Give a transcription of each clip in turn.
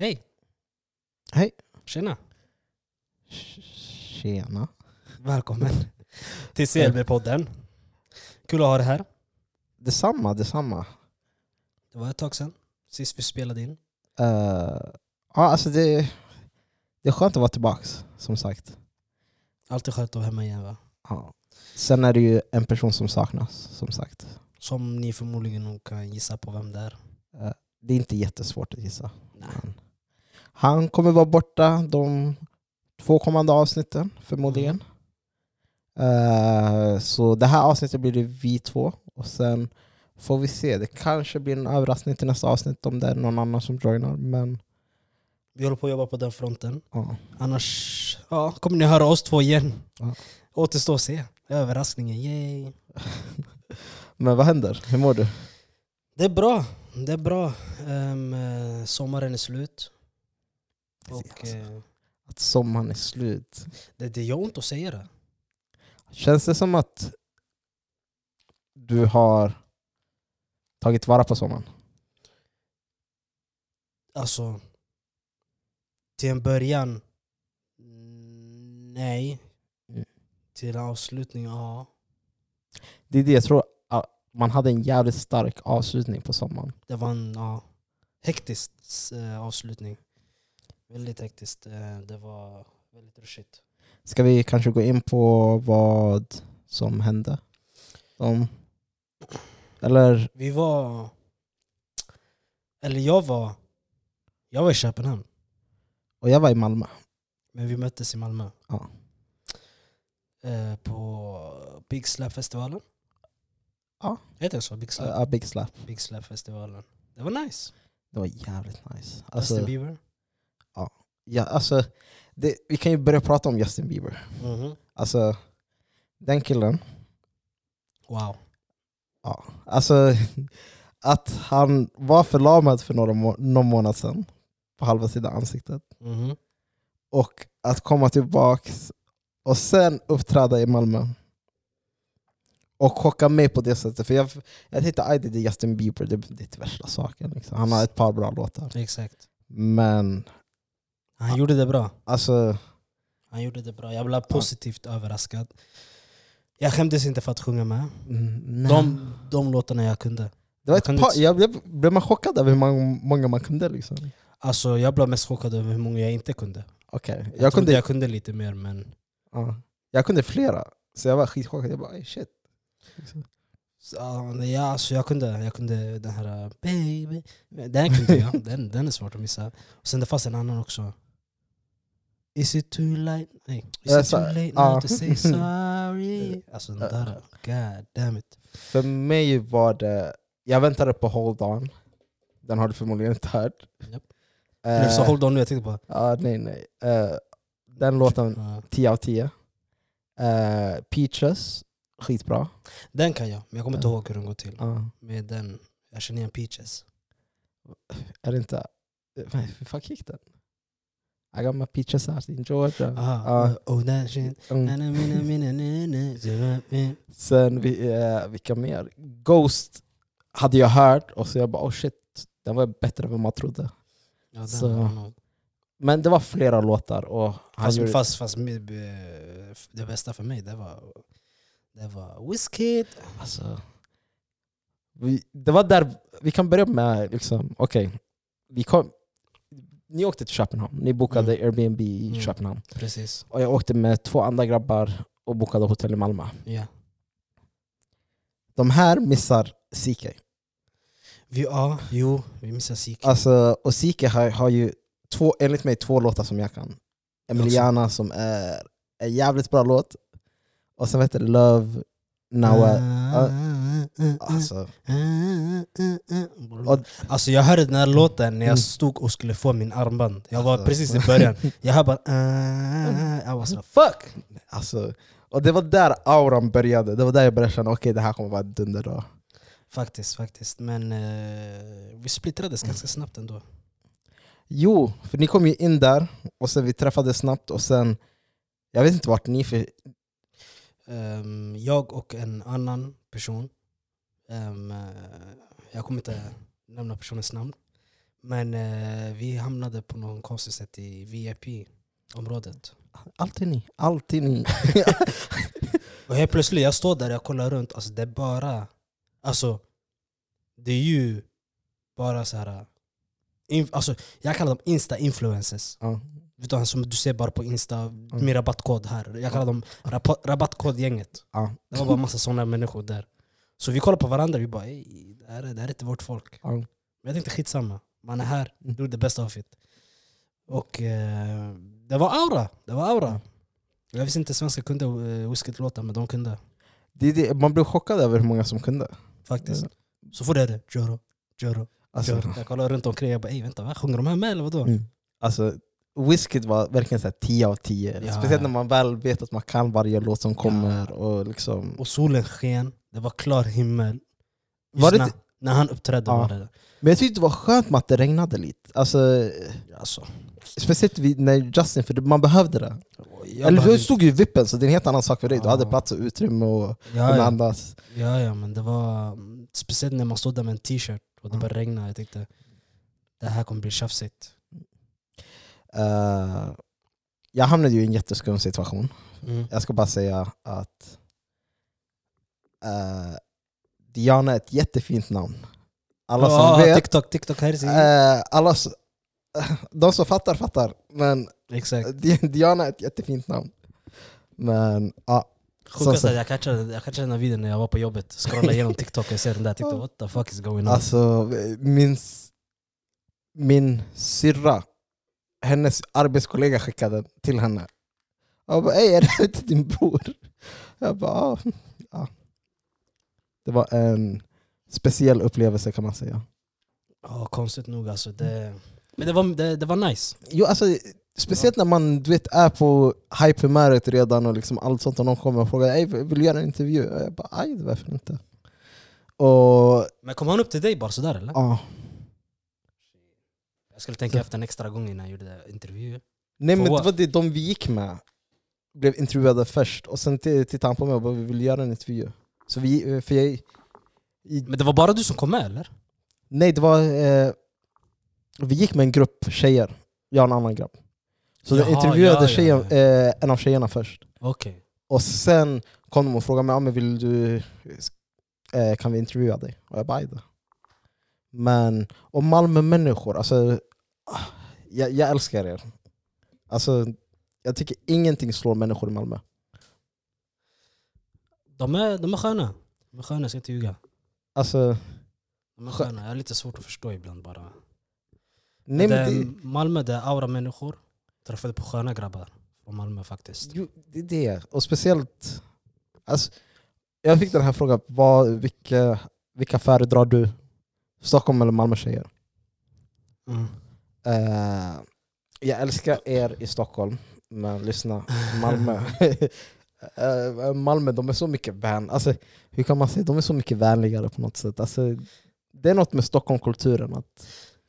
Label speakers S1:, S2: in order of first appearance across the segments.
S1: Hej!
S2: Hej.
S1: Tjena!
S2: Tjena.
S1: Välkommen till CLB-podden. Kul att ha dig här.
S2: Detsamma, detsamma.
S1: Det var ett tag sedan sist vi spelade in.
S2: Uh, ja, alltså det, det är skönt att vara tillbaks, som sagt.
S1: Alltid skönt att vara hemma igen va?
S2: Ja. Sen är det ju en person som saknas, som sagt.
S1: Som ni förmodligen nog kan gissa på vem det är.
S2: Eh, det är inte jättesvårt att gissa.
S1: Nej.
S2: Men han kommer vara borta de två kommande avsnitten, förmodligen. Eh, så det här avsnittet blir det vi två. Och sen får vi se. Det kanske blir en överraskning till nästa avsnitt om det är någon annan som joinar. Men
S1: Vi håller på att jobba på den fronten.
S2: ja.
S1: Annars ja, kommer ni höra oss två igen.
S2: Ja.
S1: Återstår att se. Överraskningen, yay!
S2: Men vad händer? Hur mår du?
S1: Det är bra. Det är bra. Eh, sommaren är slut. Och,
S2: Alltså,
S1: eh,
S2: Att sommaren är slut.
S1: det, det gör ont att säga det.
S2: Känns det som att du har tagit vara på sommaren?
S1: Alltså, till en början, nej.
S2: Mm.
S1: Till en avslutning, ja.
S2: Det är det jag tror. Man hade en jävligt stark avslutning på sommaren.
S1: Det var en ja, hektisk eh, avslutning. Väldigt hektiskt. Eh, det var väldigt rushigt.
S2: Ska vi kanske gå in på vad som hände? Om, eller
S1: Vi var... Eller jag var... Jag var i Köpenhamn,
S2: och jag var i Malmö.
S1: men vi möttes i Malmö.
S2: Ja.
S1: Eh, på Big Slap-festivalen.
S2: Ja.
S1: Heter det så? Big Slap?
S2: Ja, Big Slap.
S1: Big Slap-festivalen. Det var nice.
S2: Det var jävligt nice.
S1: Justin
S2: Alltså,
S1: Bieber.
S2: Ja, alltså, det, vi kan ju börja prata om Justin Bieber.
S1: Mhm.
S2: Alltså, den killen.
S1: Wow.
S2: Ja, alltså att han var förlamad för några må någon månad sedan på halva sidan ansiktet
S1: Mhm.
S2: och att komma tillbaks och sen uppträda i Malmö och chocka mig på det sättet. För jag, jag tänkte aj det är Justin Bieber, det, det är inte värsta saken. Liksom. Han har ett par bra låtar.
S1: Exakt.
S2: Men
S1: Han gjorde det bra.
S2: alltså,
S1: Han gjorde det bra. Jag blev positivt överraskad. Jag skämdes inte för att sjunga med.
S2: mm.
S1: De, de låtarna jag kunde.
S2: det var
S1: jag
S2: ett par,
S1: inte-
S2: jag blev, blev man chockad över hur många, man kunde. Liksom.
S1: Alltså jag blev mest chockad över hur många jag inte kunde.
S2: Okay.
S1: Jag,
S2: Jag, kunde,
S1: jag kunde lite mer men...
S2: ja, jag kunde flera, så jag var skitchockad. Jag bara "Ey, shit.
S1: Så, Ja, ja, alltså jag kunde, jag kunde den här baby. Den kunde jag. Den, den är svårt att missa. Och sen det fanns en annan också. Is it too late? Nej. Is it
S2: så-
S1: too late now to say sorry? Alltså den där, god damn it.
S2: För mig var det... Jag väntade på Hold On. Den har du förmodligen inte hört. Eh,
S1: Uh, så hold on nu, jag tänkte på...
S2: ja, nej, nej. Eh, den låten,
S1: Ja.
S2: 10 av 10. Eh, Peaches, skitbra.
S1: Den kan jag, men jag kommer inte ihåg hur den går till. Med den, jag känner igen Peaches.
S2: är det inte... eh, Hur fuck gick den? I got my peaches out in Georgia.
S1: Aha,
S2: Ja.
S1: oh that shit.
S2: Mm. Sen vi, eh, vilka mer? Ghost hade jag hört och så jag bara oh shit, den var bättre än vad man trodde.
S1: Ja,
S2: Så- Men det var flera låtar och
S1: Fast,
S2: gjorde-
S1: fast, fast eh, det bästa för mig det var, det var Wizkid.
S2: Alltså, vi, det var där, vi kan börja med, liksom, okej, vi kom, ni åkte till Köpenhamn, ni bokade Airbnb i
S1: Mm.
S2: Köpenhamn.
S1: Precis.
S2: Och jag åkte med två andra grabbar och bokade hotell i Malmö.
S1: Ja.
S2: De här missar CK.
S1: Vi, ja, jo, vi missar Sik.
S2: Alltså, och CK har, har ju två, enligt mig två låtar som jag kan. Emiliana som är en jävligt bra låt. Och sen heter det Love Now.
S1: Ah,
S2: Alltså,
S1: Och, alltså jag hörde den här låten när jag
S2: Mm.
S1: stod och skulle få min armband. Jag var
S2: Alltså.
S1: precis i början. Jag hörde bara... ah, Jag var så fuck!
S2: alltså, och det var där auran började. Det var där jag började känna okej det här kommer vara dunder då.
S1: Faktiskt, faktiskt. Men eh, vi splittrades ganska snabbt ändå.
S2: Jo, för ni kom ju in där och sen vi träffades snabbt och sen Jag vet inte vart ni för...
S1: Ehm, jag och en annan person, eh, jag kommer inte nämna personens namn, Men eh, vi hamnade på någon konstigt sätt i VIP-området.
S2: Alltid ni, alltid ni.
S1: Och helt plötsligt, jag står där och jag kollar runt, alltså det är bara... Alltså, det är ju bara så här... In, alltså, jag kallar dem insta-influencers.
S2: ja.
S1: Som du ser bara på insta, med rabattkod här. Jag kallar dem rabattkodgänget.
S2: Ja.
S1: Det var bara massa sådana människor där. Så vi kollade på varandra, vi bara det, här är, det här är inte vårt folk.
S2: Ja.
S1: Men jag tänkte skitsamma, man är här,
S2: Mm.
S1: gjorde det bästa av det. Och eh, det var aura, det var aura. Jag visste inte svenska kunde uh, whisky-låtar, men de kunde.
S2: Det, det, man blev chockad över hur många som kunde.
S1: Faktiskt. Så får det det, Joro, Joro,
S2: Alltså,
S1: Joro. Jag kollade runt omkring, jag bara vänta, va? sjunger de här med eller vadå?
S2: mm. alltså, Whisky var verkligen så här 10 av 10.
S1: Ja,
S2: Speciellt
S1: ja.
S2: när man väl vet att man kan varje låt som kommer. Och liksom,
S1: Och solen sken, det var klar himmel.
S2: Var det
S1: när, när han uppträdde
S2: Ja.
S1: var det
S2: men jag tyckte det var skönt med att det regnade lite. Alltså,
S1: alltså,
S2: speciellt vid, när Justin, för man behövde det.
S1: jag
S2: Eller du stod ju i vippen, så det är en helt annan sak för dig. Du
S1: Ja.
S2: hade plats och utrymme och
S1: Ja,
S2: kunde
S1: ja.
S2: andas.
S1: ja, ja, men det var speciellt när man stod där med en t-shirt och det
S2: Mm.
S1: började regna. Jag tänkte det här kommer bli tjafsigt.
S2: Eh, jag hamnade ju i en jätteskum situation.
S1: Mm.
S2: Jag ska bara säga att eh, Diana är ett jättefint namn. Alla som
S1: Ja,
S2: vet,
S1: TikTok, TikTok här
S2: eh, alla, de som fattar fattar. Men
S1: Exakt.
S2: Di- Diana är ett jättefint namn. Men ja,
S1: Sjukaste är att jag catchade, jag catchade den här videon när jag var på jobbet. Scrollade igenom TikTok och ser den där. Tänkte what the fuck is going on?
S2: alltså min, min syrra, hennes arbetskollega skickade den till henne. Jag bara, ey är det inte din bror? Jag bara, ja. Det var en speciell upplevelse kan man säga.
S1: Ja, konstigt nog alltså. Det, men det var, det, det var nice.
S2: Jo, alltså, speciellt när man du vet, är på hyperhumöret redan och liksom allt sånt och någon kommer och frågar Ey, vill du göra en intervju? Och jag bara, aj varför inte? Och
S1: Men kom han upp till dig bara sådär eller?
S2: ja,
S1: Jag skulle tänka efter en extra gång innan jag gjorde intervju.
S2: nej men det var det de vi gick med blev intervjuade först och sen tittade han på mig och bara, vi vill göra en intervju. Så vi, för jag, i,
S1: Men det var bara du som kom med eller?
S2: nej det var, eh, vi gick med en grupp tjejer, jag och en annan grabb. Så
S1: Jaha,
S2: jag intervjuade
S1: ja, ja,
S2: tjejen,
S1: ja.
S2: Eh, en av tjejerna först.
S1: Okej.
S2: Och sen kom de och frågade mig, ja, men vill du, eh, kan vi intervjua dig? Och jag bara, "Aj då." Men, och Malmö-människor, alltså, ah, jag, jag älskar er. Alltså, jag tycker ingenting slår människor i Malmö.
S1: De är, de är sköna. De är sköna, jag ska inte ljuga.
S2: Alltså,
S1: De är
S2: Skö-
S1: sköna. Jag har lite svårt att förstå ibland bara.
S2: nej,
S1: det
S2: det,
S1: Malmö, det är aura människor. Träffade på sköna grabbar från Malmö faktiskt.
S2: jo, det är det. Och speciellt, alltså, jag fick den här frågan, vad, vilka, vilka föredrar du? Stockholm eller Malmö-tjejer?
S1: Mm.
S2: Eh, jag älskar er i Stockholm, men lyssna, Malmö. Eh, Malmö, de är så mycket vän... Alltså, hur kan man säga? De är så mycket vänligare på något sätt. Alltså, det är något med Stockholmkulturen. Att,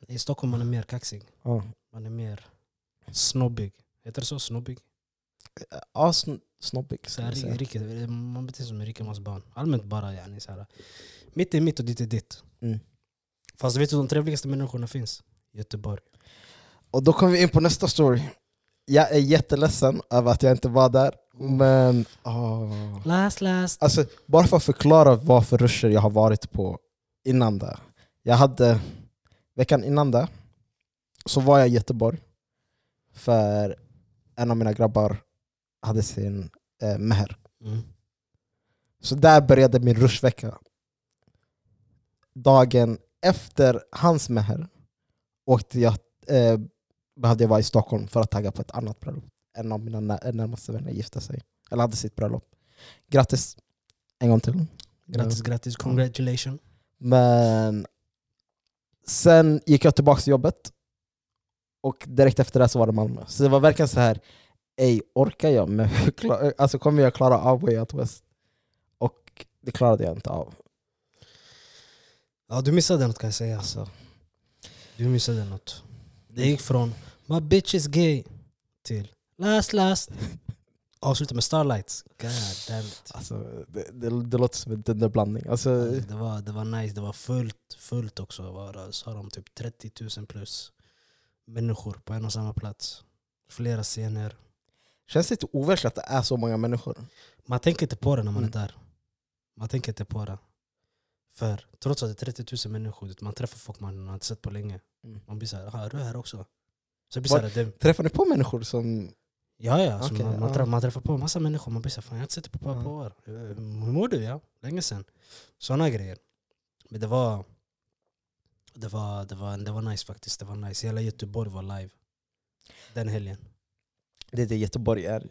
S1: I Stockholm man är mer kaxig.
S2: ja,
S1: Man är mer snobbig. Heter det så? Snobbig?
S2: ja, sn- snobbig.
S1: Så här, rike, man beter sig som en rikemansbarn. Allmänt bara yani, så här. Mitt är mitt och ditt är ditt.
S2: Mm.
S1: Fast vet du de trevligaste människorna finns? Göteborg.
S2: Och då kommer vi in på nästa story. Jag är jätteledsen över att jag inte var där. Men åh.
S1: Last last.
S2: Alltså, bara för att förklara vad för ruscher jag har varit på innan det. Jag hade, veckan innan det, så var jag i Göteborg. För en av mina grabbar hade sin eh, meher.
S1: Mm.
S2: Så där började min rushvecka. Dagen efter hans meher åkte jag, eh, behövde jag vara i Stockholm för att tagga på ett annat bröllop. En av mina när- närmaste vänner gifte sig, eller hade sitt bröllop. Grattis en gång till.
S1: Grattis, grattis. Congratulations.
S2: Men sen gick jag tillbaka till jobbet och direkt efter det så var det Malmö. Så det var verkligen så här, ej orkar jag klar- alltså kommer jag klara av Way Out West? Och det klarade jag inte av.
S1: Ja, du missade något kan jag säga.
S2: Alltså,
S1: Du missade något. Det gick från My bitch is gay till last last. Avsluta med Starlights. God damn it.
S2: Alltså, det, det, det låter som en dunderblandning. Alltså,
S1: Det var, det var nice, det var fullt, fullt också. Var, det, sa de typ 30 000 plus människor på en och samma plats. Flera scener.
S2: känns lite overkligt att det är så många människor.
S1: Man tänker inte på det när man
S2: Mm.
S1: är där. Man tänker inte på det. För trots att det är 30 000 människor, man träffar folk man inte sett på länge.
S2: Mm.
S1: Man blir såhär, "Jaha, är du här också? Så blir
S2: Var-
S1: det,
S2: Träffar ni på människor som...
S1: ja ja, så
S2: Okej,
S1: man, man,
S2: ja.
S1: träffar, man träffar på massa människor, man blir såhär, fan jag har inte sett dig på ett par
S2: Ja.
S1: år. Eh, Hur mår du? Ja, länge sen. Såna grejer. Men det var, det var, det var, det var nice faktiskt. Det var nice. Hela Göteborg var live. Den helgen.
S2: Det är det Göteborg är.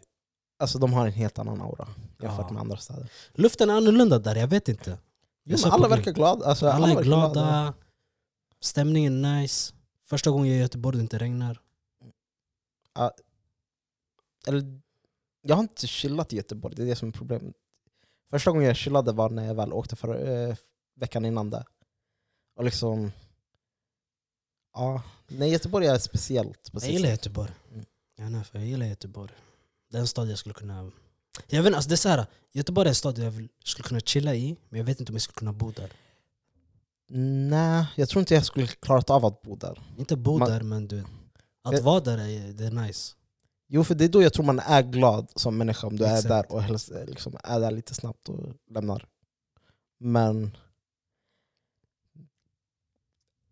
S2: Alltså de har en helt annan aura jämfört
S1: Ja.
S2: med andra städer.
S1: Luften är annorlunda där, jag vet inte.
S2: Jo,
S1: Jag
S2: alla verkar glada. Alltså,
S1: Alla är
S2: verkar
S1: glada, stämningen är nice. Första gången jag är i Göteborg det inte regnar.
S2: Eller, jag har inte chillat i Göteborg, det är det som är problemet. Första gången jag chillade var när jag väl åkte för, eh, veckan innan det. Och liksom... Ja, nej Göteborg är speciellt. på
S1: Jag gillar. Göteborg.
S2: Mm.
S1: Vet inte, jag gillar Göteborg. Det är en stad jag skulle kunna... Jag vet inte, alltså det är så här, Göteborg är en stad jag skulle kunna chilla i, men jag vet inte om jag skulle kunna bo där.
S2: Nej, jag tror inte jag skulle klarat av att bo där.
S1: Inte bo
S2: Man-
S1: där, men du, att
S2: Jag-
S1: vara där är, det är nice.
S2: Jo, för det är då jag tror man är glad som människa om du är
S1: Exakt.
S2: där och helst eh, liksom är där lite snabbt och lämnar. Men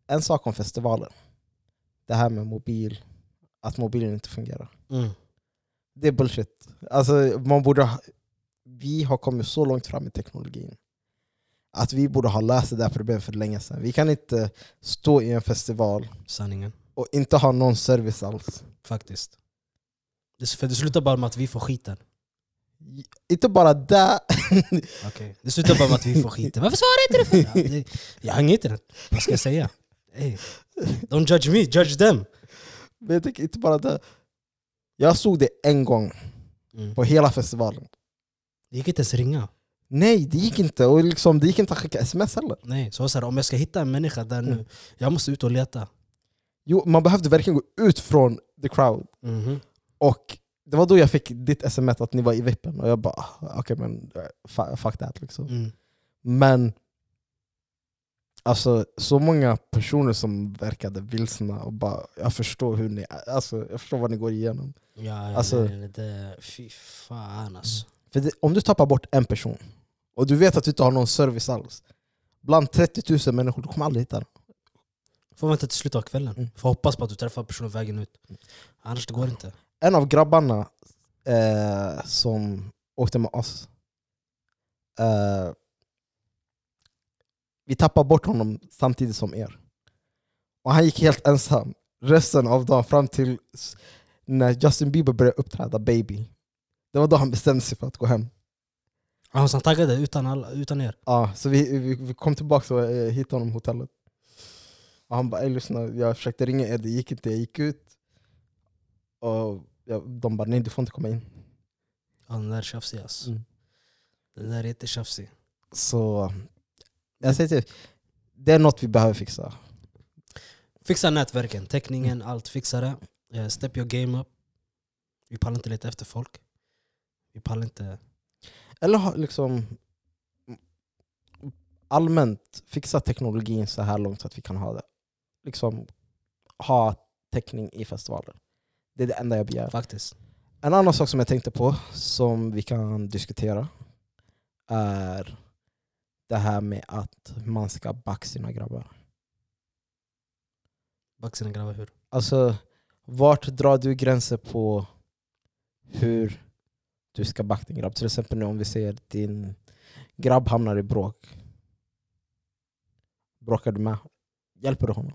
S2: en sak om festivaler. Det här med mobil, att mobilen inte fungerar.
S1: Mm.
S2: Det är bullshit. Alltså, man borde ha, vi har kommit så långt fram i teknologin att vi borde ha löst det där problemet för länge sedan. Vi kan inte stå i en festival
S1: Sanningen.
S2: Och inte ha någon service alls.
S1: Faktiskt. Det, för det slutar bara med att vi får skiten.
S2: Inte bara det,
S1: Okay. Det slutar bara med att vi får skiten. Varför svarar inte du för? Ja, det- Jag har inget internet. Vad ska jag säga? Hey, don't judge me, judge them.
S2: Men jag tänker inte bara det. Jag såg det en gång
S1: Mm.
S2: på hela festivalen.
S1: Det gick inte ens ringa.
S2: Nej, det gick inte. Och liksom, det gick inte att skicka sms heller.
S1: Nej, så, så här, om jag ska hitta en människa där nu,
S2: Mm.
S1: jag måste ut och leta.
S2: Jo, man behövde verkligen gå ut från the crowd.
S1: Mhm.
S2: Och det var då jag fick ditt sms att ni var i vippen. Och jag bara, ah, okej men eh, fuck that liksom.
S1: Mm.
S2: Men alltså, så många personer som verkade vilsna och bara, jag förstår hur ni alltså, jag förstår vad ni går igenom.
S1: Ja, ja
S2: Alltså-
S1: nej, nej, det, fy fan alltså.
S2: För det, om du tappar bort en person och du vet att du inte har någon service alls, bland 30 000 människor, du kommer aldrig hitta den.
S1: Får vänta till slutet av kvällen.
S2: Mm.
S1: Får hoppas på att du träffar personen vägen ut. Annars det går inte.
S2: En av grabbarna eh, som åkte med oss, eh, vi tappade bort honom samtidigt som er. Och han gick helt ensam resten av dagen fram till när Justin Bieber började uppträda Baby. Det var då han bestämde sig för att gå hem.
S1: Ja, så han taggade utan, alla, utan er?
S2: Ja, så vi, vi, vi kom tillbaka och eh, hittade honom på hotellet. Och han bara, "Ey, lyssna, jag försökte ringa er, det gick inte, jag gick ut. Och jag, de bara, nej du får inte komma in.
S1: Ja, den där är tjafsig alltså.
S2: Mm.
S1: Den där är jättetjafsig.
S2: Så jag säger till det är något vi behöver fixa.
S1: Fixa nätverken, täckningen, allt. Fixa det. Eh, Step your game up. Vi pallar inte leta efter folk. Vi pallar inte...
S2: Eller liksom allmänt fixa teknologin så här långt så att vi kan ha det. Liksom ha täckning i festivaler. Det är det enda jag begär.
S1: Faktiskt.
S2: En annan sak som jag tänkte på som vi kan diskutera är det här med att man ska backa sina grabbar.
S1: Back sina grabbar hur?
S2: Alltså, vart drar du gränser på hur du ska backa din grabb? Till exempel nu om vi ser din grabb hamnar i bråk. Bråkar du med? Hjälper du honom?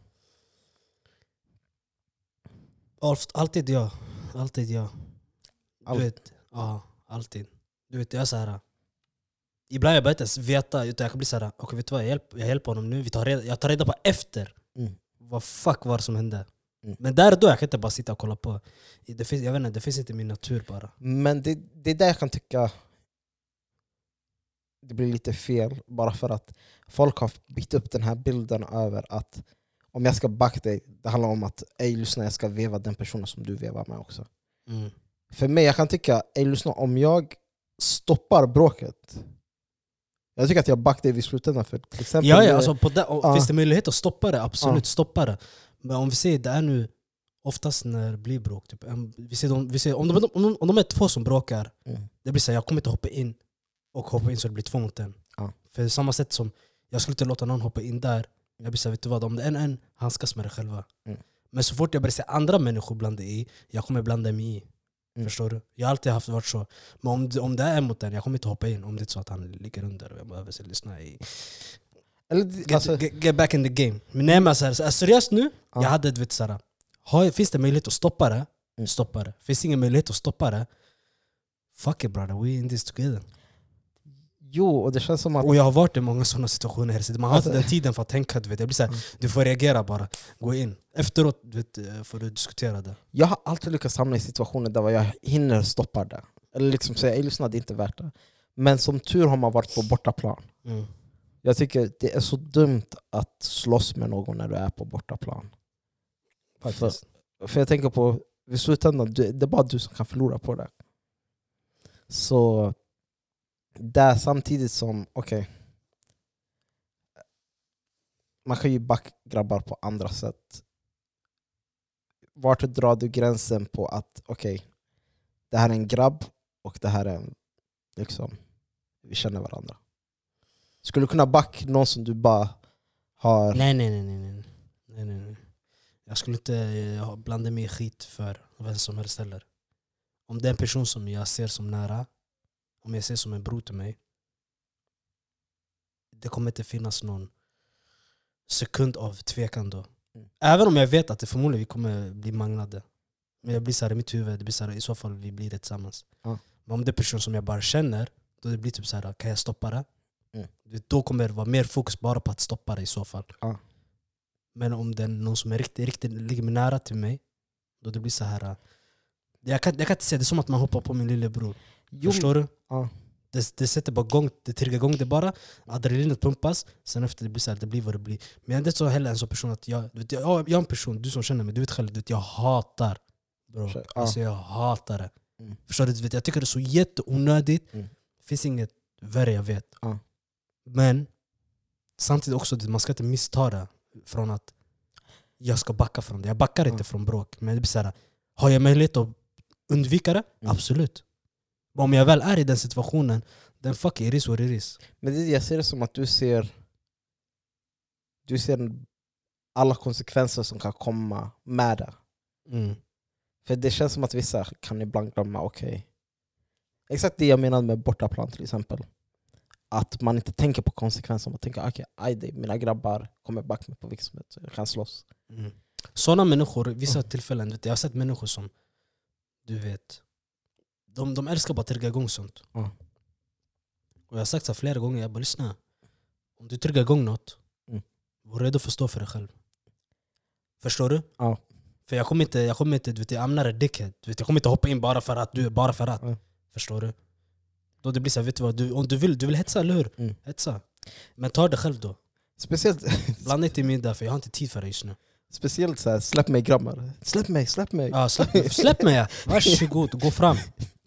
S1: Allt- Alltid jag. Alltid jag.
S2: Allt.
S1: Du vet, ja, alltid. Du vet, jag är så här. Ibland jag inte ens veta, utan jag kan bli så här. okej vet du vad, jag hjälper, jag hjälper honom nu. Vi tar reda, jag tar reda på efter
S2: Mm.
S1: vad fuck var det som hände.
S2: Mm.
S1: Men där och då jag kan inte bara sitta och kolla på. Det finns, jag vet inte, det finns inte i min natur bara.
S2: Men det, det är där jag kan tycka det blir lite fel, bara för att folk har byggt upp den här bilden över att om jag ska backa dig, det handlar om att ej lyssna, jag ska veva den personen som du vevar med också.
S1: Mm.
S2: För mig, jag kan tycka, ey lyssna, om jag stoppar bråket Jag tycker att jag backar dig vid slutändan för till exempel
S1: Ja, ja alltså på det,
S2: Ja.
S1: finns det möjlighet att stoppa det, absolut
S2: Ja.
S1: stoppa det. Men om vi säger det är nu oftast när det blir bråk, typ, vi de, vi säger, om, de, om, de, om de är två som bråkar,
S2: Mm.
S1: det blir så här, jag kommer inte hoppa in och hoppa in så det blir två mot en.
S2: Ja.
S1: För samma sätt som jag skulle inte låta någon hoppa in där, jag blir såhär, vet du vad, om det är en en, handskas med det själva.
S2: Mm.
S1: Men så fort jag börjar se andra människor blanda i, jag kommer blanda mig i.
S2: Mm.
S1: Förstår du? Jag har alltid haft varit så. Men om, det- om det är mot en, jag kommer inte hoppa in om det är så att han ligger under och jag behöver lyssna i Get,
S2: alltså,
S1: get, get back in the game. Men nej men så här, så här, seriöst nu,
S2: Ja.
S1: jag hade du vet såhär, har, finns det möjlighet att stoppa det?
S2: Mm.
S1: Stoppa det. Finns det ingen möjlighet att stoppa det? Fuck it brother, we in this together.
S2: Jo, och det känns som att
S1: Och jag har varit i många sådana situationer, så man har
S2: Alltså-
S1: inte den tiden för att tänka. Du, vet. Jag blir såhär,
S2: Mm.
S1: du får reagera bara, gå in. Efteråt du vet, eh, får du diskutera det.
S2: jag har alltid lyckats hamna i situationer där jag hinner stoppa det. Eller liksom säga, lyssna det är inte värt det. Men som tur har man varit på bortaplan.
S1: Mm.
S2: Jag tycker det är så dumt att slåss med någon när du är på bortaplan.
S1: Faktiskt.
S2: För jag tänker på, i slutändan, det är bara du som kan förlora på det. Så där samtidigt som, okej. man kan ju backa grabbar på andra sätt. Vart drar du gränsen på att, okej, det här är en grabb och det här är en, liksom, vi känner varandra. Skulle du kunna backa någon som du bara har...
S1: Nej, nej, nej, nej, nej. nej, nej, nej. Jag skulle inte eh, blanda mig i skit för vem som helst heller. Om det är en person som jag ser som nära, om jag ser som en bror till mig, det kommer inte finnas någon sekund av tvekan då.
S2: Mm.
S1: Även om jag vet att det förmodligen vi kommer bli manglade. Men jag blir så här i mitt huvud, det blir så här, i så fall vi blir det tillsammans.
S2: Ja.
S1: Men om det är en person som jag bara känner, då det blir typ så här, kan jag stoppa det?
S2: Mm.
S1: Då kommer det vara mer fokus bara på att stoppa det i så fall. Men om det är någon som är riktigt, riktigt ligger nära till mig, då det blir så här. äh, Jag kan, jag kan inte säga det är som att man hoppar på min lillebror.
S2: Jo,
S1: Förstår du?
S2: Ja.
S1: Det, det sätter bara igång, det triggar igång det bara, adrenalinet pumpas, sen efter det blir så här, det blir vad det blir. Men jag är inte så heller en sån person att jag, vet, jag, jag är en person, du som känner mig, du vet själv, du vet, jag hatar bro.
S2: Ja.
S1: Alltså jag hatar det.
S2: Mm.
S1: Förstår du? du vet, jag tycker det är så jätteonödigt,
S2: Mm.
S1: finns inget värre jag vet.
S2: Ja.
S1: Men samtidigt också, man ska inte missta det från att jag ska backa från det. Jag backar inte
S2: Ja.
S1: från bråk, men det blir så här, har jag möjlighet att undvika det?
S2: Mm.
S1: Absolut. Om jag väl är i den situationen, then fuck it, it is what it is.
S2: Men det, jag ser det som att du ser Du ser alla konsekvenser som kan komma med det.
S1: Mm.
S2: För det känns som att vissa kan ibland glömma, okej Exakt det jag menade med bortaplan till exempel. Att man inte tänker på konsekvenser, man tänker okej, okay, mina grabbar kommer backa mig på vilket som helst, jag kan slåss.
S1: Mm. Sådana människor, vissa tillfällen, vet du, jag har sett människor som, du vet, de, de älskar bara att trigga igång sånt.
S2: Ja.
S1: Och jag har sagt så flera gånger, jag bara lyssna. Om du triggar igång något,
S2: Mm.
S1: var redo för att stå för dig själv. Förstår du?
S2: Ja.
S1: För jag kommer inte, jag kommer inte, du vet, jag amnar dickhead. Du vet, jag kommer inte hoppa in bara för att du bara för att.
S2: Ja.
S1: Förstår du? Då det blir så här, vet du vad, du, om du vill, du vill hetsa, eller hur?
S2: Mm.
S1: Hetsa. Men ta det själv då.
S2: Speciellt,
S1: Blanda inte i middag för jag har inte tid för det just nu.
S2: Speciellt så här, släpp mig grabbar, släpp mig, släpp mig.
S1: Ja, släpp, släpp mig! ja. Varsågod, gå fram.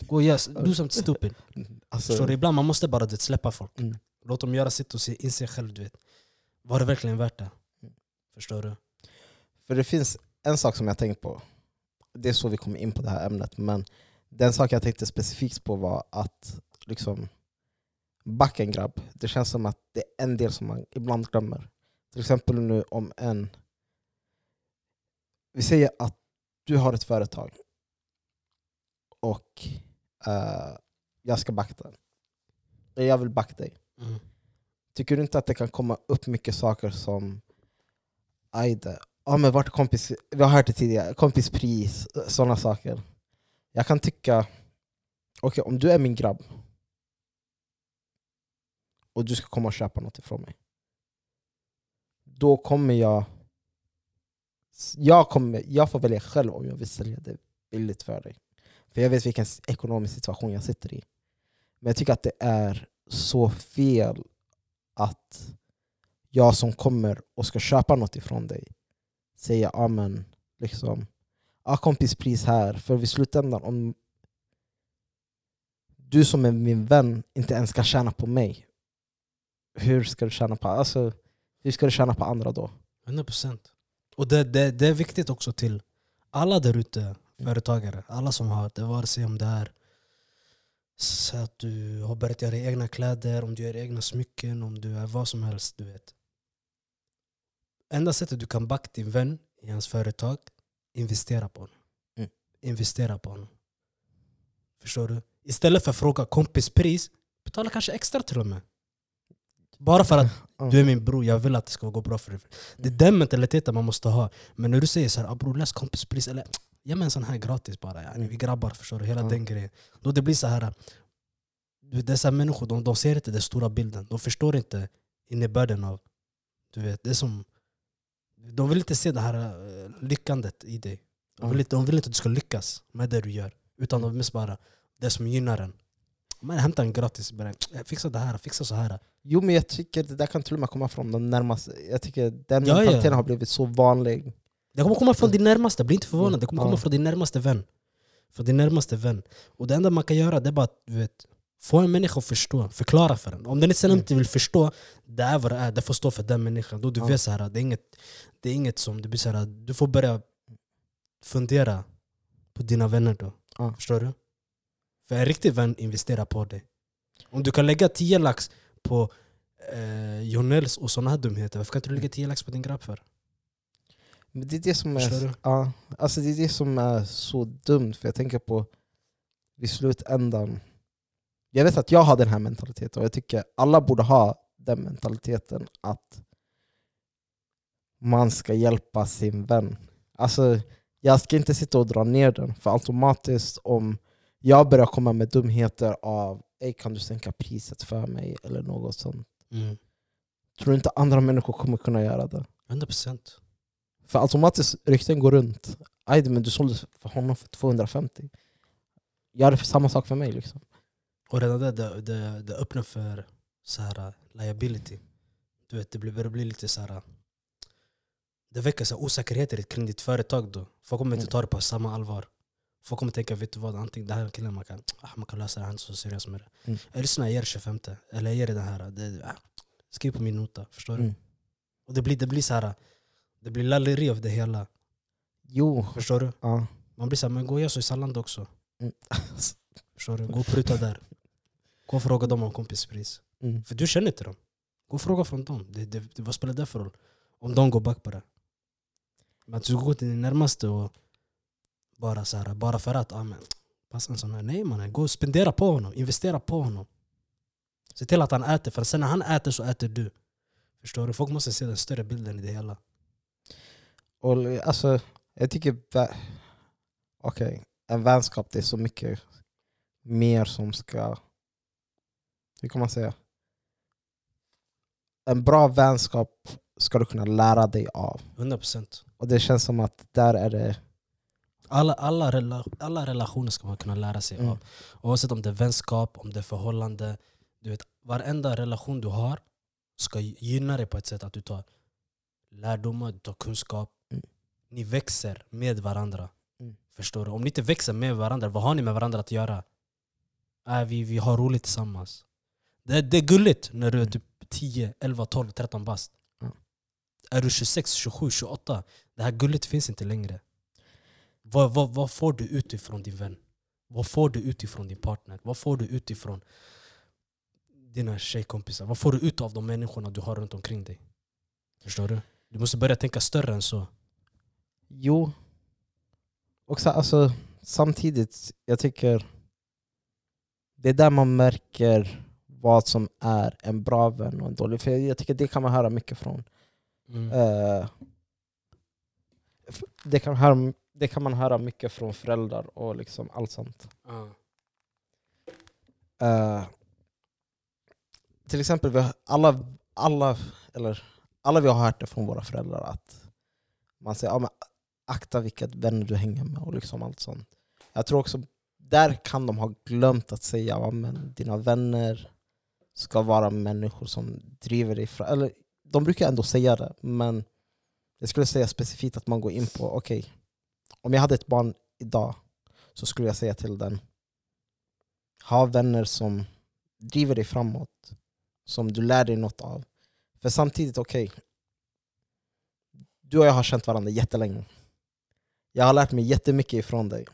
S1: Gå, yes, do something stupid.
S2: Alltså,
S1: Förstår du? Ibland man måste bara du vet, släppa folk.
S2: Mm.
S1: Låt dem göra sitt och se, inse själv. Du vet. Var det verkligen värt det?
S2: Mm.
S1: Förstår du?
S2: För det finns en sak som jag tänkt på, det är så vi kommer in på det här ämnet, men den sak jag tänkte specifikt på var att liksom backa en grabb, det känns som att det är en del som man ibland glömmer. Till exempel nu om en... Vi säger att du har ett företag och eh, jag ska backa den. Jag vill backa dig.
S1: Mm.
S2: Tycker du inte att det kan komma upp mycket saker som Ajde, ja men vart kompis, vi har hört det tidigare, kompispris, sådana saker. Jag kan tycka, okej om du är min grabb och du ska komma och köpa något ifrån mig. Då kommer jag, jag, kommer, jag får välja själv om jag vill sälja det billigt för dig. För jag vet vilken ekonomisk situation jag sitter i. Men jag tycker att det är så fel att jag som kommer och ska köpa något ifrån dig säger ja men liksom ja kompispris här, för i slutändan om du som är min vän inte ens ska tjäna på mig, hur ska du tjäna på, alltså, hur ska du tjäna på andra då?
S1: 100% och det, det, det är viktigt också till alla där ute, företagare, alla som har det, vare sig om det är så att du har börjat göra egna kläder, om du gör egna smycken, om du är vad som helst. du vet. Enda sättet du kan backa din vän i hans företag, investera på honom.
S2: Mm.
S1: Investera på honom. Förstår du? Istället för att fråga kompispris, betala kanske extra till och med. Bara för att du är min bror, jag vill att det ska gå bra för dig. Det är den mentaliteten man måste ha. Men när du säger så här, ah, bror läs kompispris, eller ge mig en sån här gratis bara. Yani, vi grabbar, förstår du? Hela den grejen. Då det blir så här, dessa människor de, de ser inte den stora bilden. De förstår inte innebörden av, du vet, det som... De vill inte se det här eh, lyckandet i dig. De vill, inte, de vill inte att du ska lyckas med det du gör. Utan de vill mest bara det som gynnar en. Men hämta en gratis, bara, fixa det här, fixa så här.
S2: Jo men jag tycker det där kan till och med komma från de närmaste, jag tycker den
S1: Ja, ja.
S2: mentaliteten har blivit så vanlig.
S1: Det kommer komma från din närmaste, bli inte förvånad. Det kommer
S2: Ja.
S1: komma från din närmaste vän. Från din närmaste vän. Och det enda man kan göra det är bara att du vet, få en människa att förstå, förklara för den. Om den sen
S2: Mm.
S1: inte vill förstå, det är vad det är, det får stå för den människan. Då du
S2: Ja.
S1: vet så här, det är inget, det är inget som, det blir så här, du får börja fundera på dina vänner då.
S2: Ja.
S1: Förstår du? För en riktig vän investerar på dig. Om du kan lägga 10 lax på eh, Jonels och såna här dumheter, varför kan inte du lägga 10 lax på din grabb för?
S2: Men det är det som är, ja, alltså det är det som är så dumt, för jag tänker på vid slutändan. Jag vet att jag har den här mentaliteten och jag tycker alla borde ha den mentaliteten att man ska hjälpa sin vän. Alltså, jag ska inte sitta och dra ner den, för automatiskt om jag börjar komma med dumheter av Ey, kan du sänka priset för mig eller något sånt.
S1: Mm.
S2: Tror du inte andra människor kommer kunna göra det?
S1: 100%
S2: För automatiskt rykten går runt. Aj, men du sålde för honom för 250. Gör det för samma sak för mig. Liksom.
S1: Och redan där, det, det, det öppnar för så här, uh, liability. Du vet, det börjar bli lite så här. uh, Det väcker så här osäkerheter kring ditt företag då. Folk kommer inte
S2: Mm.
S1: ta det på samma allvar. Folk kommer tänka, vet du vad, antingen det här killen man kan, ah, man kan lösa det, han är så seriös med det.
S2: Mm.
S1: Jag lyssnar, jag ger det 25. Eller jag ger det den här, det, ah, skriv på min nota. Förstår du?
S2: Mm.
S1: Och det blir, det blir så här, det blir lalleri av det hela.
S2: Jo,
S1: Förstår du?
S2: ja.
S1: Man blir så här, men gå och gör så i Salland också.
S2: Mm.
S1: Förstår du? Gå och pruta där. Gå och fråga dem om kompispris.
S2: Mm.
S1: För du känner inte dem. Gå och fråga från dem. Det, det, det, vad spelar det för roll? Om de går back på det. Men att du går till din närmaste och bara, så här, bara för att ah, men, passa en sån här. Nej mannen, gå och spendera på honom. Investera på honom. Se till att han äter, för sen när han äter så äter du. Förstår du? Folk måste se den större bilden i det hela.
S2: Och, alltså, jag tycker... Okej, en vänskap det är så mycket mer som ska... Hur kan man säga? En bra vänskap ska du kunna lära dig av.
S1: 100%
S2: Och det känns som att där är det...
S1: alla, alla, rela, alla relationer ska man kunna lära sig
S2: Mm.
S1: av. Oavsett om det är vänskap, om det är förhållande. Du vet, varenda relation du har ska gynna dig på ett sätt att du tar lärdomar, du tar kunskap.
S2: Mm.
S1: Ni växer med varandra.
S2: Mm.
S1: Förstår du? Om ni inte växer med varandra, vad har ni med varandra att göra? Äh, vi, vi har roligt tillsammans. Det, det är gulligt när du är typ 10, 11, 12, 13 bast.
S2: Mm.
S1: Är du 26, 27, 28, det här gulligt finns inte längre. Vad, vad, vad får du utifrån din vän? Vad får du utifrån din partner? Vad får du utifrån dina tjejkompisar? Vad får du ut av de människorna du har runt omkring dig? Förstår du? Du måste börja tänka större än så.
S2: Jo. Och så, alltså, samtidigt, jag tycker det är där man märker vad som är en bra vän och en dålig. För jag tycker det kan man höra mycket från.
S1: Mm.
S2: F- det, kan höra, det kan man höra mycket från föräldrar och liksom allt sånt.
S1: Ja.
S2: Eh, till exempel, vi alla, alla, eller, alla vi har hört det från våra föräldrar att man säger ja, men akta vilka vänner du hänger med och liksom allt sånt. Jag tror också där kan de ha glömt att säga ja, men dina vänner ska vara människor som driver dig fram. Eller, de brukar ändå säga det, men jag skulle säga specifikt att man går in på okej, om jag hade ett barn idag så skulle jag säga till den ha vänner som driver dig framåt, som du lär dig något av. För samtidigt, okej, du och jag har känt varandra jättelänge. Jag har lärt mig jättemycket ifrån dig.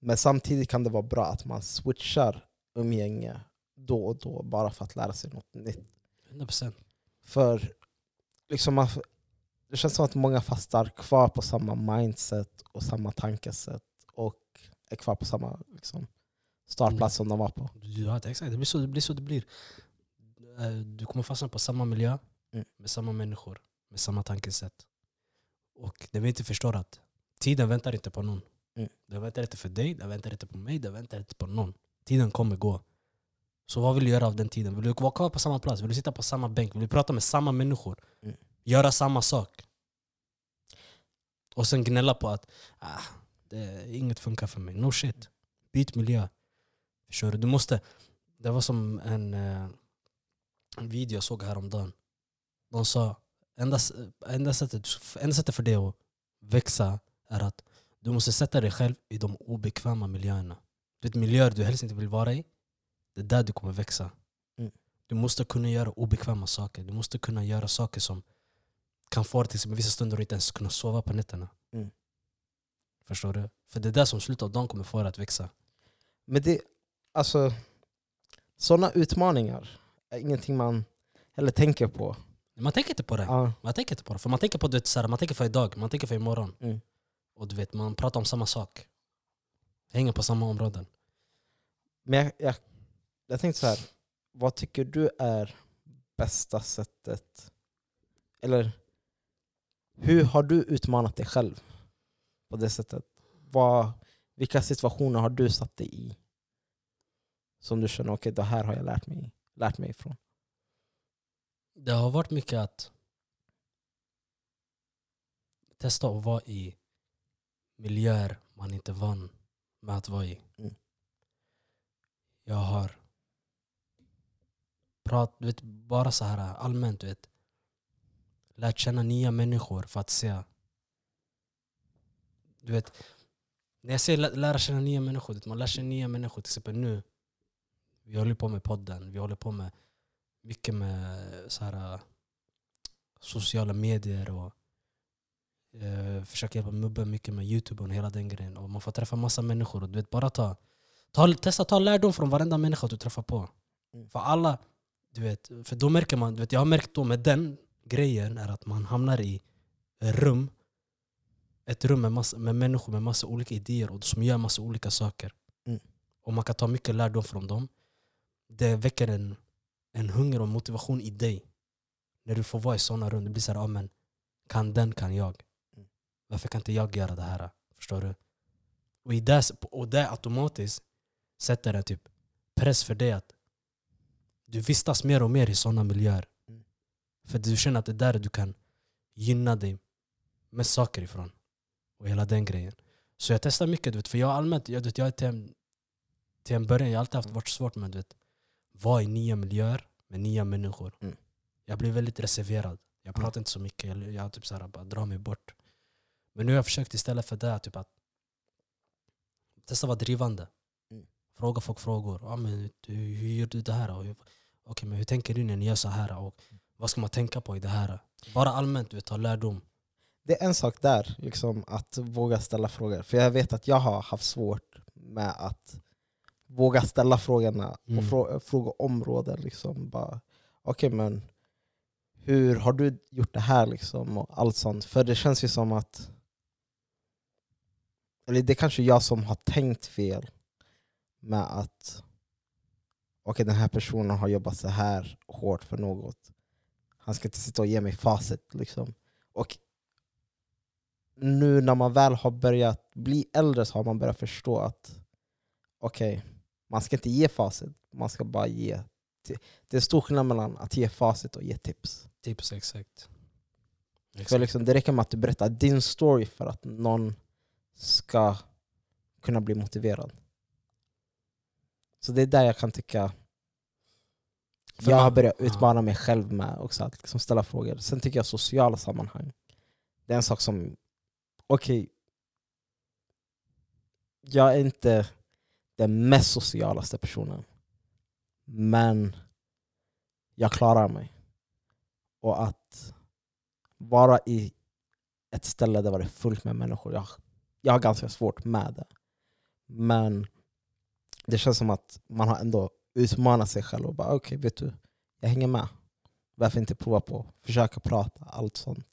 S2: Men samtidigt kan det vara bra att man switchar umgänge då och då bara för att lära sig något nytt.
S1: 100%.
S2: För liksom det känns som att många fastnar kvar på samma mindset och samma tankesätt och är kvar på samma liksom, startplats som de var på.
S1: Ja, exakt. Det blir så det blir. Så det blir. Eh, Du kommer fastna på samma miljö,
S2: Mm.
S1: med samma människor, med samma tankesätt. Och det vi inte förstår att tiden väntar inte på någon.
S2: Mm.
S1: Den väntar inte för dig, den väntar inte på mig, den väntar inte på någon. Tiden kommer gå. Så vad vill du göra av den tiden? Vill du vara kvar på samma plats? Vill du sitta på samma bänk? Vill du prata med samma människor?
S2: Mm.
S1: Göra samma sak? Och sen gnälla på att ah, det, inget funkar för mig. No shit. Byt miljö. Förstår du? Du måste... Det var som en, eh, en video jag såg häromdagen. De sa enda, enda, sättet, enda sättet för dig att växa är att du måste sätta dig själv i de obekväma miljöerna. Du vet, miljöer du helst inte vill vara i, det är där du kommer växa.
S2: Mm.
S1: Du måste kunna göra obekväma saker. Du måste kunna göra saker som kan få dig till exempel vissa stunder att inte ens kunna sova på nätterna.
S2: Mm.
S1: Förstår du? För det är där som slutet av dagen kommer få att växa.
S2: Men det, alltså, sådana utmaningar är ingenting man heller tänker på.
S1: Man tänker inte på det.
S2: Ja,
S1: Man tänker inte på det. För man tänker på det så man tänker för idag, man tänker för imorgon.
S2: Mm.
S1: Och du vet, man pratar om samma sak. Hänger på samma områden.
S2: men jag, jag, jag tänkte så här. vad tycker du är bästa sättet? Eller hur har du utmanat dig själv på det sättet? Vad, vilka situationer har du satt dig i? Som du känner, okej det här har jag lärt mig, lärt mig ifrån.
S1: Det har varit mycket att testa att vara i miljöer man inte är van med att vara i.
S2: Mm.
S1: Jag har prat, du vet, bara så här allmänt, vet, lärt känna nya människor för att se. Du vet, när jag säger lä- lära känna nya människor, man lär sig nya människor. Till exempel nu, vi håller på med podden, vi håller på med mycket med så här, äh, sociala medier och eh, försöker hjälpa Mubbe mycket med youtube och hela den grejen. Och man får träffa massa människor. Och du vet, bara ta, ta, testa ta lärdom från varenda människa du träffar på.
S2: Mm.
S1: För alla, du vet, för då märker man, du vet, jag har märkt då med den grejen är att man hamnar i rum ett rum med, massa, med människor med massa olika idéer och som gör massa olika saker.
S2: Mm.
S1: Och man kan ta mycket lärdom från dem. Det väcker en, en hunger och motivation i dig. När du får vara i sådana rum, det blir såhär, ah, men kan den kan jag.
S2: Mm.
S1: Varför kan inte jag göra det här? Förstår du? Och, i det, och det automatiskt sätter en typ press för dig att du vistas mer och mer i sådana miljöer.
S2: Mm.
S1: För du känner att det är där du kan gynna dig med saker ifrån. Och hela den grejen. Så jag testar mycket, du vet, för jag allmänt, jag, vet, jag är till, en, till en början, jag har alltid haft varit svårt med att vara i nya miljöer med nya människor.
S2: Mm.
S1: Jag blir väldigt reserverad. Jag
S2: Ja.
S1: pratar inte så mycket, jag, jag typ så här, bara drar mig bort. Men nu har jag försökt istället för det typ att testa vara drivande.
S2: Mm.
S1: Fråga folk frågor. Ja, men, du, hur gör du det här? Hur- Okej, men hur tänker du när ni gör så här? Och vad ska man tänka på i det här? Bara allmänt, du vet, ta lärdom.
S2: Det är en sak där, liksom, att våga ställa frågor. För jag vet att jag har haft svårt med att våga ställa frågorna
S1: Mm.
S2: och frå fråga områden. Liksom, bara, Okej, men hur har du gjort det här? Liksom, och allt sånt. För det känns ju som att... Eller det är kanske jag som har tänkt fel med att okej, den här personen har jobbat så här hårt för något. Han ska inte sitta och ge mig facit. Liksom. Och nu när man väl har börjat bli äldre så har man börjat förstå att okej, man ska inte ge facit, man ska bara ge... Det är stor skillnad mellan att ge facit och ge tips.
S1: Tips, exakt.
S2: För liksom, det räcker med att du berättar din story för att någon ska kunna bli motiverad. Så det är där jag kan tycka
S1: För
S2: jag har börjat
S1: ja.
S2: utmana mig själv med också, att liksom ställa frågor. Sen tycker jag sociala sammanhang, det är en sak som, okej, jag är inte den mest socialaste personen. Men jag klarar mig. Och att vara i ett ställe där det är fullt med människor, jag, jag har ganska svårt med det. Men det känns som att man har ändå utmanat sig själv och bara okej, vet du, jag hänger med. Varför inte prova på försöka prata, allt sånt.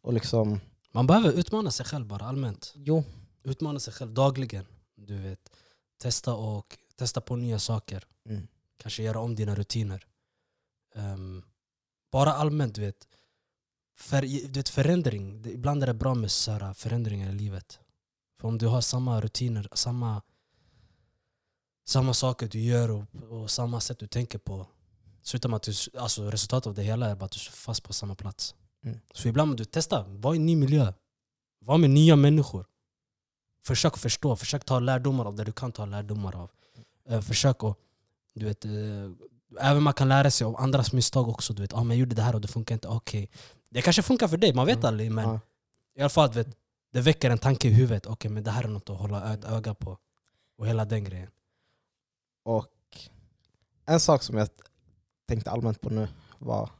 S2: Och liksom,
S1: Man behöver utmana sig själv bara allmänt.
S2: jo,
S1: Utmana sig själv dagligen. Du vet. Testa, och, testa på nya saker.
S2: Mm.
S1: Kanske göra om dina rutiner. Ehm, bara allmänt, du vet. För, du vet förändring, ibland är det bra med så förändringar i livet. För om du har samma rutiner, samma, samma saker du gör och, och samma sätt du tänker på. Slutar med att du, alltså resultatet av det hela är bara att du är fast på samma plats.
S2: Mm.
S1: Så ibland måste du testa, var i en ny miljö. Var med nya människor. Försök förstå, försök ta lärdomar av det du kan ta lärdomar av. Eh, försök att, du vet, eh, även man kan lära sig av andras misstag också. Du vet, ah, men jag gjorde det här och det funkar inte, okej. Det kanske funkar för dig, man vet
S2: Mm.
S1: aldrig. Men
S2: Ja.
S1: i alla fall, vet, det väcker en tanke i huvudet. Okej, men det här är något att hålla ett öga på. Och hela den grejen.
S2: Och en sak som jag tänkte allmänt på nu var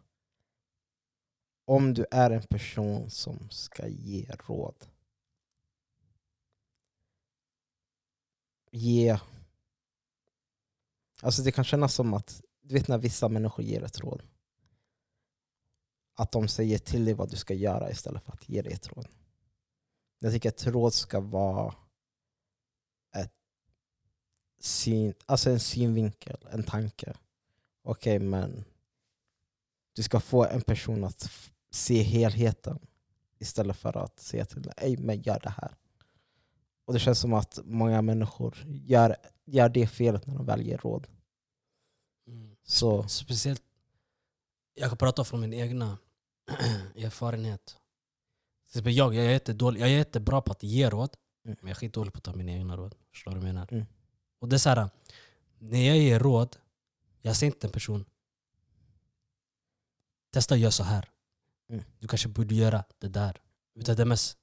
S2: om du är en person som ska ge råd. Ge... Alltså det kan kännas som att, du vet när vissa människor ger ett råd. Att de säger till dig vad du ska göra istället för att ge dig ett råd. Jag tycker ett råd ska vara syn, alltså en synvinkel, en tanke. Okej, men du ska få en person att se helheten istället för att säga till dig, "Ey, men gör det här. Och det känns som att många människor gör, gör det felet när de väl ger råd. Så,
S1: Speciellt, jag kan prata från min egna erfarenhet. Jag, jag, är jättedålig, jag är jättebra på att ge råd,
S2: Mm.
S1: men jag är skitdålig på att ta mina egna råd. Förstår du vad jag menar?
S2: Mm.
S1: Och det är så här, när jag ger råd, jag säger inte en person Testa att göra så här.
S2: Mm.
S1: Du kanske borde göra det där. Utan det är mest,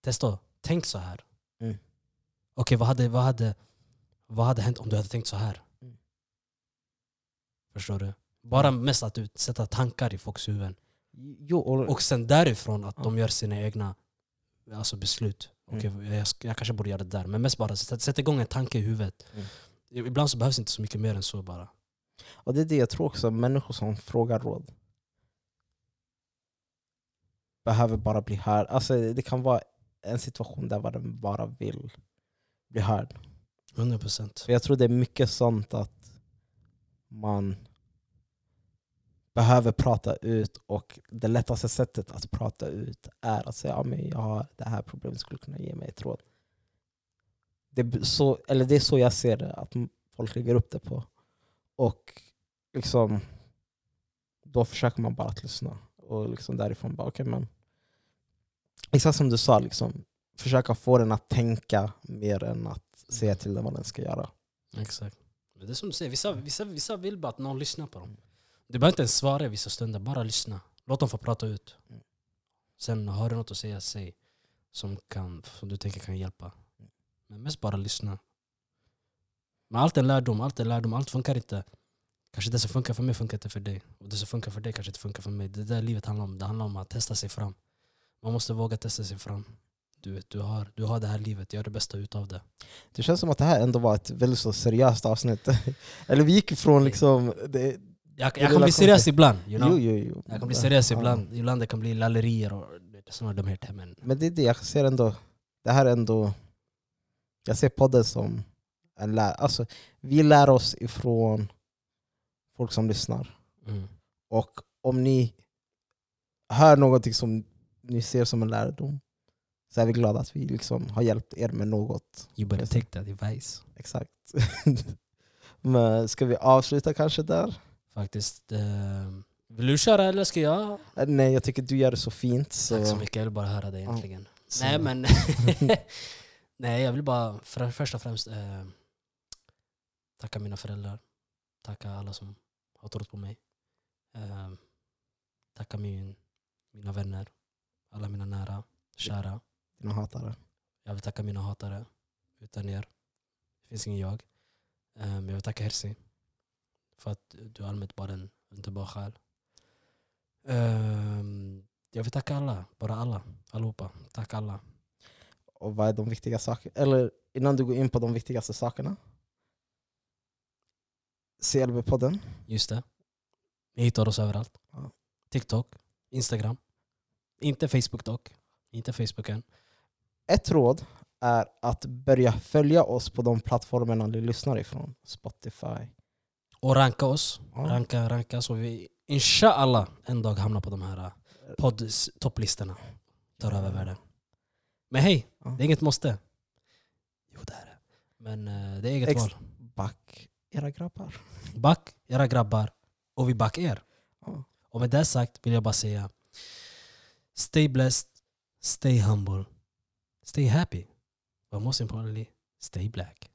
S1: testa, tänk så här.
S2: Mm.
S1: Okej, vad, hade, vad, hade, vad hade hänt om du hade tänkt så här?
S2: Mm.
S1: Förstår du? Bara mest att du sätter tankar i folks huvuden.
S2: jo, och,
S1: Och sen därifrån att
S2: Ja.
S1: de gör sina egna alltså beslut. Okej,
S2: Mm.
S1: jag, jag kanske borde göra det där. Men mest bara sätta, sätta igång en tanke i huvudet.
S2: Mm.
S1: Ibland så behövs inte så mycket mer än så bara.
S2: och det är det jag tror också, människor som frågar råd behöver bara bli hörd. Alltså, det kan vara en situation där man bara vill bli hörd.
S1: 100%.
S2: För jag tror det är mycket sånt att man behöver prata ut och det lättaste sättet att prata ut är att säga att jag har det här problemet, skulle kunna ge mig ett råd. Det är så, eller det är så jag ser det, att folk lägger upp det på. Och liksom då försöker man bara att lyssna. Och liksom därifrån bara, okej men Exakt som du sa, liksom, försöka få den att tänka mer än att säga till den vad den ska göra.
S1: Exakt. Det är som du säger, vissa, vissa, vissa vill bara att någon lyssnar på dem. Du behöver inte ens svara i vissa stunder, bara lyssna. Låt dem få prata ut.
S2: Mm.
S1: Sen har du något att säga, säg. Som, kan, som du tänker kan hjälpa. Men mest bara lyssna. Men allt är lärdom, allt är lärdom, allt funkar inte. Kanske det som funkar för mig funkar inte för dig. Och det som funkar för dig kanske inte funkar för mig. Det är det livet handlar om. Det handlar om att testa sig fram. Man måste våga testa sig fram. Du, du, har, du har det här livet, gör det bästa utav det.
S2: Det känns som att det här ändå var ett väldigt så seriöst avsnitt. Eller vi gick ifrån liksom... Det,
S1: Jag, jag kan bli seriös ibland. You know?
S2: jo, jo, jo.
S1: Jag kan bli seriös
S2: Ja.
S1: ibland. Ibland det kan bli lallerier och sådana dumheter. Men
S2: Men det är det, jag ser ändå... Det här är ändå... Jag ser podden som en lär... Alltså, vi lär oss ifrån folk som lyssnar.
S1: mm.
S2: Och om ni hör någonting som ni ser som en lärdom så är vi glada att vi liksom har hjälpt er med något.
S1: you better take that advice.
S2: Exakt. Men ska vi avsluta kanske där?
S1: Faktiskt. Eh, vill du köra eller ska jag?
S2: Eh, Nej, jag tycker du gör det så fint. Så,
S1: Tack så mycket, jag vill bara höra det egentligen.
S2: så-
S1: Nej men... Nej jag vill bara för, först och främst eh, tacka mina föräldrar. Tacka alla som har trott på mig. Eh, tacka min, mina vänner. Alla mina nära, kära.
S2: Dina hatare.
S1: Jag vill tacka mina hatare. Utan er finns ingen jag. Ehm, jag vill tacka Herzi. För att du är allmänt bara en underbar själ. Ehm, jag vill tacka alla, bara alla, allihopa. Tack alla.
S2: Och vad är de viktiga sakerna? Eller innan du går in på de viktigaste sakerna. CLB-podden.
S1: Just det. Ni hittar oss överallt.
S2: Ja.
S1: TikTok, Instagram. Inte Facebook dock. Inte Facebook än.
S2: Ett råd är att börja följa oss på de plattformarna ni lyssnar ifrån. Spotify.
S1: Och ranka oss.
S2: Ja.
S1: Ranka, ranka så vi inshallah en dag hamnar på de här uh, podd-topplistorna. Tar över världen. Men hej,
S2: Ja.
S1: det är inget måste. Jo det är det. Men eh, det är eget
S2: Ex-
S1: val.
S2: Back era grabbar.
S1: Back era grabbar och vi back er.
S2: Ja.
S1: Och med det sagt vill jag bara säga Stay blessed, stay humble, stay happy. But most importantly, stay black.